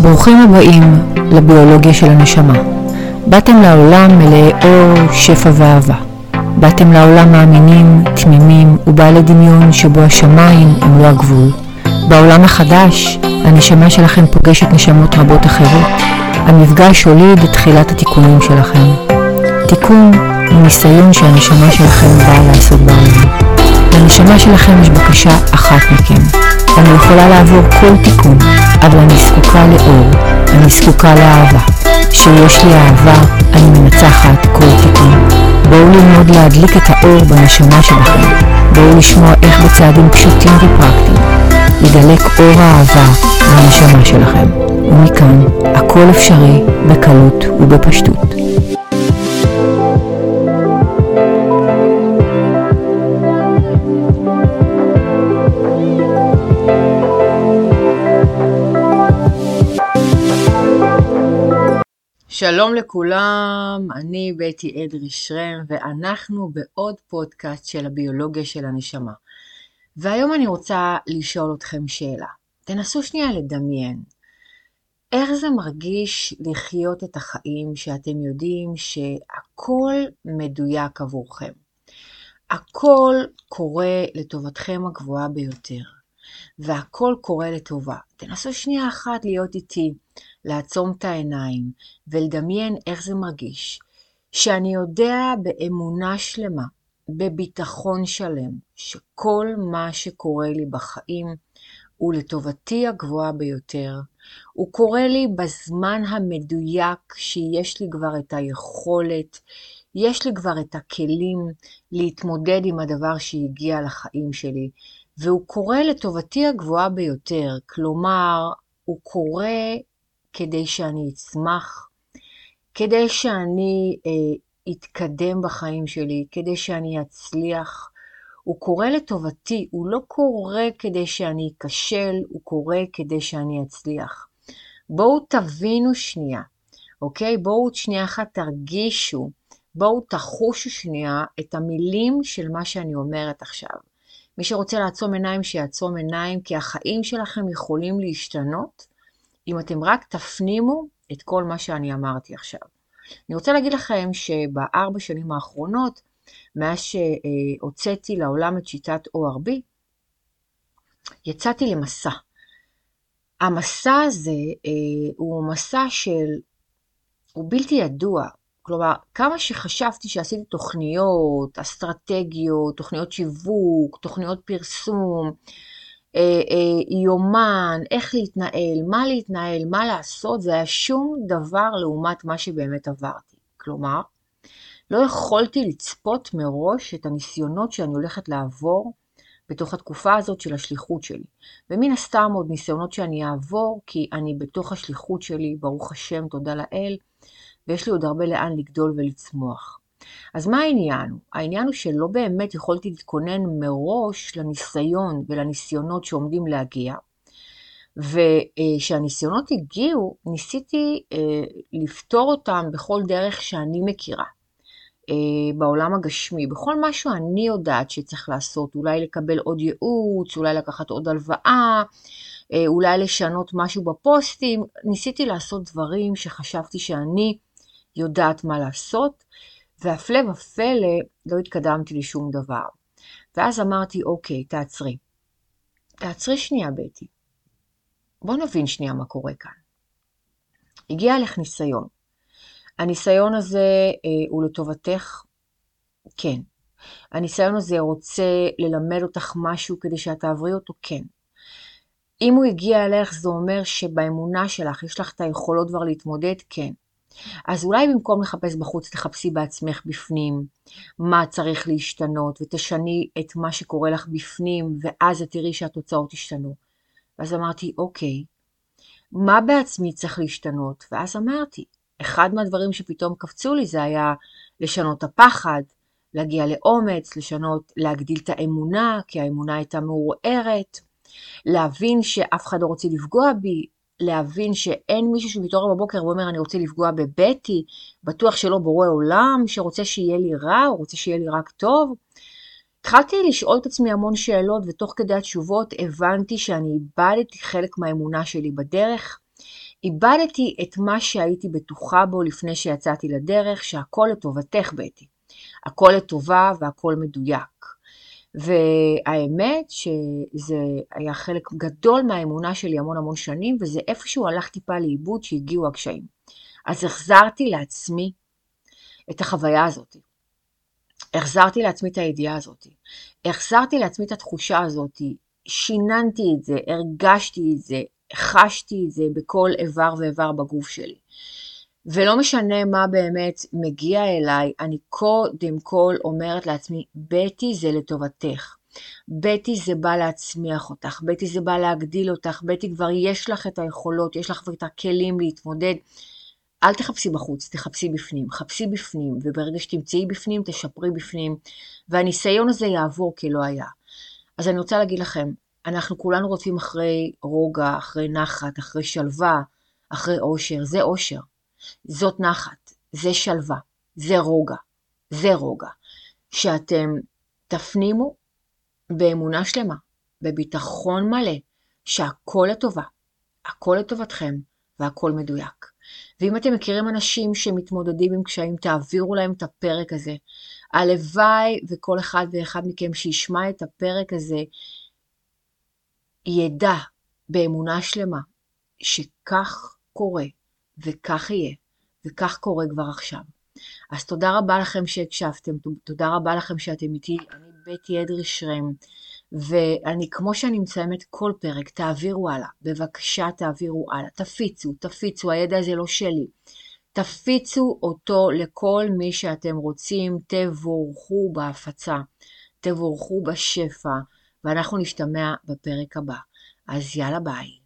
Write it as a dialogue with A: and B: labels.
A: ברוכים הבאים לביולוגיה של הנשמה. באתם לעולם מלאי אור, שפע ואהבה. באתם לעולם מאמינים, תמימים ובעלי דמיון שבו השמיים הם לא הגבול. בעולם החדש, הנשמה שלכם פוגשת נשמות רבות אחרות. המפגש הוליד את תחילת התיקונים שלכם. תיקון הוא ניסיון שהנשמה שלכם באה לעשות בעולם. לנשמה שלכם יש בקשה אחת מכם. אני יכולה לעבור כל תיקון, אבל אני זקוקה לאור, אני זקוקה לאהבה. כשיש לי אהבה, אני מנצחת כל תיקון. בואו ללמוד להדליק את האור בנשמה שלכם. בואו לשמוע איך בצעדים פשוטים ופרקטיים ידלק אור האהבה לנשמה שלכם. ומכאן, הכל אפשרי בקלות ובפשטות.
B: שלום לכולם, אני בטי אדרי שרם ואנחנו בעוד פודקאסט של הביולוגיה של הנשמה. והיום אני רוצה לשאול אתכם שאלה. תנסו שנייה לדמיין. איך זה מרגיש לחיות את החיים שאתם יודעים שהכל מדויק עבורכם? הכל קורה לטובתכם הגבוהה ביותר, והכל קורה לטובה. תנסו שנייה אחת להיות איתי. לעצום את העיניים ולדמיין איך זה מרגיש, שאני יודע באמונה שלמה, בביטחון שלם, שכל מה שקורה לי בחיים הוא לטובתי הגבוהה ביותר. הוא קורה לי בזמן המדויק שיש לי כבר את היכולת, יש לי כבר את הכלים להתמודד עם הדבר שהגיע לחיים שלי, והוא קורה לטובתי הגבוהה ביותר. כלומר, הוא קורה כדי שאני אצמח, כדי שאני אה, אתקדם בחיים שלי, כדי שאני אצליח. הוא קורה לטובתי, הוא לא קורה כדי שאני אכשל, הוא קורה כדי שאני אצליח. בואו תבינו שנייה, אוקיי? בואו שנייה אחת תרגישו, בואו תחושו שנייה את המילים של מה שאני אומרת עכשיו. מי שרוצה לעצום עיניים, שיעצום עיניים, כי החיים שלכם יכולים להשתנות אם אתם רק תפנימו את כל מה שאני אמרתי עכשיו. אני רוצה להגיד לכם שבארבע שנים האחרונות, מאז שהוצאתי לעולם את שיטת ORB, יצאתי למסע. המסע הזה אה, הוא מסע של, הוא בלתי ידוע. כלומר, כמה שחשבתי שעשיתי תוכניות, אסטרטגיות, תוכניות שיווק, תוכניות פרסום, אה, אה, יומן, איך להתנהל, מה להתנהל, מה לעשות, זה היה שום דבר לעומת מה שבאמת עברתי. כלומר, לא יכולתי לצפות מראש את הניסיונות שאני הולכת לעבור בתוך התקופה הזאת של השליחות שלי. ומן הסתם עוד ניסיונות שאני אעבור, כי אני בתוך השליחות שלי, ברוך השם, תודה לאל, ויש לי עוד הרבה לאן לגדול ולצמוח. אז מה העניין? העניין הוא שלא באמת יכולתי להתכונן מראש לניסיון ולניסיונות שעומדים להגיע, וכשהניסיונות הגיעו, ניסיתי אה, לפתור אותם בכל דרך שאני מכירה. אה, בעולם הגשמי, בכל מה שאני יודעת שצריך לעשות, אולי לקבל עוד ייעוץ, אולי לקחת עוד הלוואה, אה, אולי לשנות משהו בפוסטים, ניסיתי לעשות דברים שחשבתי שאני יודעת מה לעשות, והפלא ופלא, לא התקדמתי לשום דבר. ואז אמרתי, אוקיי, תעצרי. תעצרי שנייה, בטי. בוא נבין שנייה מה קורה כאן. הגיע לך ניסיון. הניסיון הזה אה, הוא לטובתך? כן. הניסיון הזה רוצה ללמד אותך משהו כדי שאת תעברי אותו? כן. אם הוא הגיע אליך, זה אומר שבאמונה שלך יש לך את היכולות כבר להתמודד? כן. אז אולי במקום לחפש בחוץ, תחפשי בעצמך בפנים מה צריך להשתנות, ותשני את מה שקורה לך בפנים, ואז את תראי שהתוצאות ישתנו. ואז אמרתי, אוקיי, מה בעצמי צריך להשתנות? ואז אמרתי, אחד מהדברים שפתאום קפצו לי זה היה לשנות את הפחד, להגיע לאומץ, לשנות, להגדיל את האמונה, כי האמונה הייתה מעורערת, להבין שאף אחד לא רוצה לפגוע בי, להבין שאין מישהו שמתעורר בבוקר ואומר אני רוצה לפגוע בבטי, בטוח שלא בורא עולם, שרוצה שיהיה לי רע, הוא רוצה שיהיה לי רק טוב. התחלתי לשאול את עצמי המון שאלות ותוך כדי התשובות הבנתי שאני איבדתי חלק מהאמונה שלי בדרך, איבדתי את מה שהייתי בטוחה בו לפני שיצאתי לדרך, שהכל לטובתך, בטי. הכל לטובה והכל מדויק. והאמת שזה היה חלק גדול מהאמונה שלי המון המון שנים, וזה איפשהו הלך טיפה לאיבוד שהגיעו הקשיים. אז החזרתי לעצמי את החוויה הזאת. החזרתי לעצמי את הידיעה הזאת. החזרתי לעצמי את התחושה הזאת. שיננתי את זה, הרגשתי את זה, חשתי את זה בכל איבר ואיבר בגוף שלי. ולא משנה מה באמת מגיע אליי, אני קודם כל אומרת לעצמי, בטי זה לטובתך. בטי זה בא להצמיח אותך, בטי זה בא להגדיל אותך, בטי כבר יש לך את היכולות, יש לך את הכלים להתמודד. אל תחפשי בחוץ, תחפשי בפנים. חפשי בפנים, וברגע שתמצאי בפנים, תשפרי בפנים, והניסיון הזה יעבור כלא היה. אז אני רוצה להגיד לכם, אנחנו כולנו רודפים אחרי רוגע, אחרי נחת, אחרי שלווה, אחרי אושר. זה אושר. זאת נחת, זה שלווה, זה רוגע, זה רוגע. שאתם תפנימו באמונה שלמה, בביטחון מלא, שהכל לטובה, הכל לטובתכם והכל מדויק. ואם אתם מכירים אנשים שמתמודדים עם קשיים, תעבירו להם את הפרק הזה. הלוואי וכל אחד ואחד מכם שישמע את הפרק הזה, ידע באמונה שלמה שכך קורה וכך יהיה, וכך קורה כבר עכשיו. אז תודה רבה לכם שהקשבתם, תודה רבה לכם שאתם איתי, אני בטי אדרי שרם, ואני, כמו שאני מסיימת כל פרק, תעבירו הלאה, בבקשה תעבירו הלאה, תפיצו, תפיצו, הידע הזה לא שלי. תפיצו אותו לכל מי שאתם רוצים, תבורכו בהפצה, תבורכו בשפע, ואנחנו נשתמע בפרק הבא. אז יאללה ביי.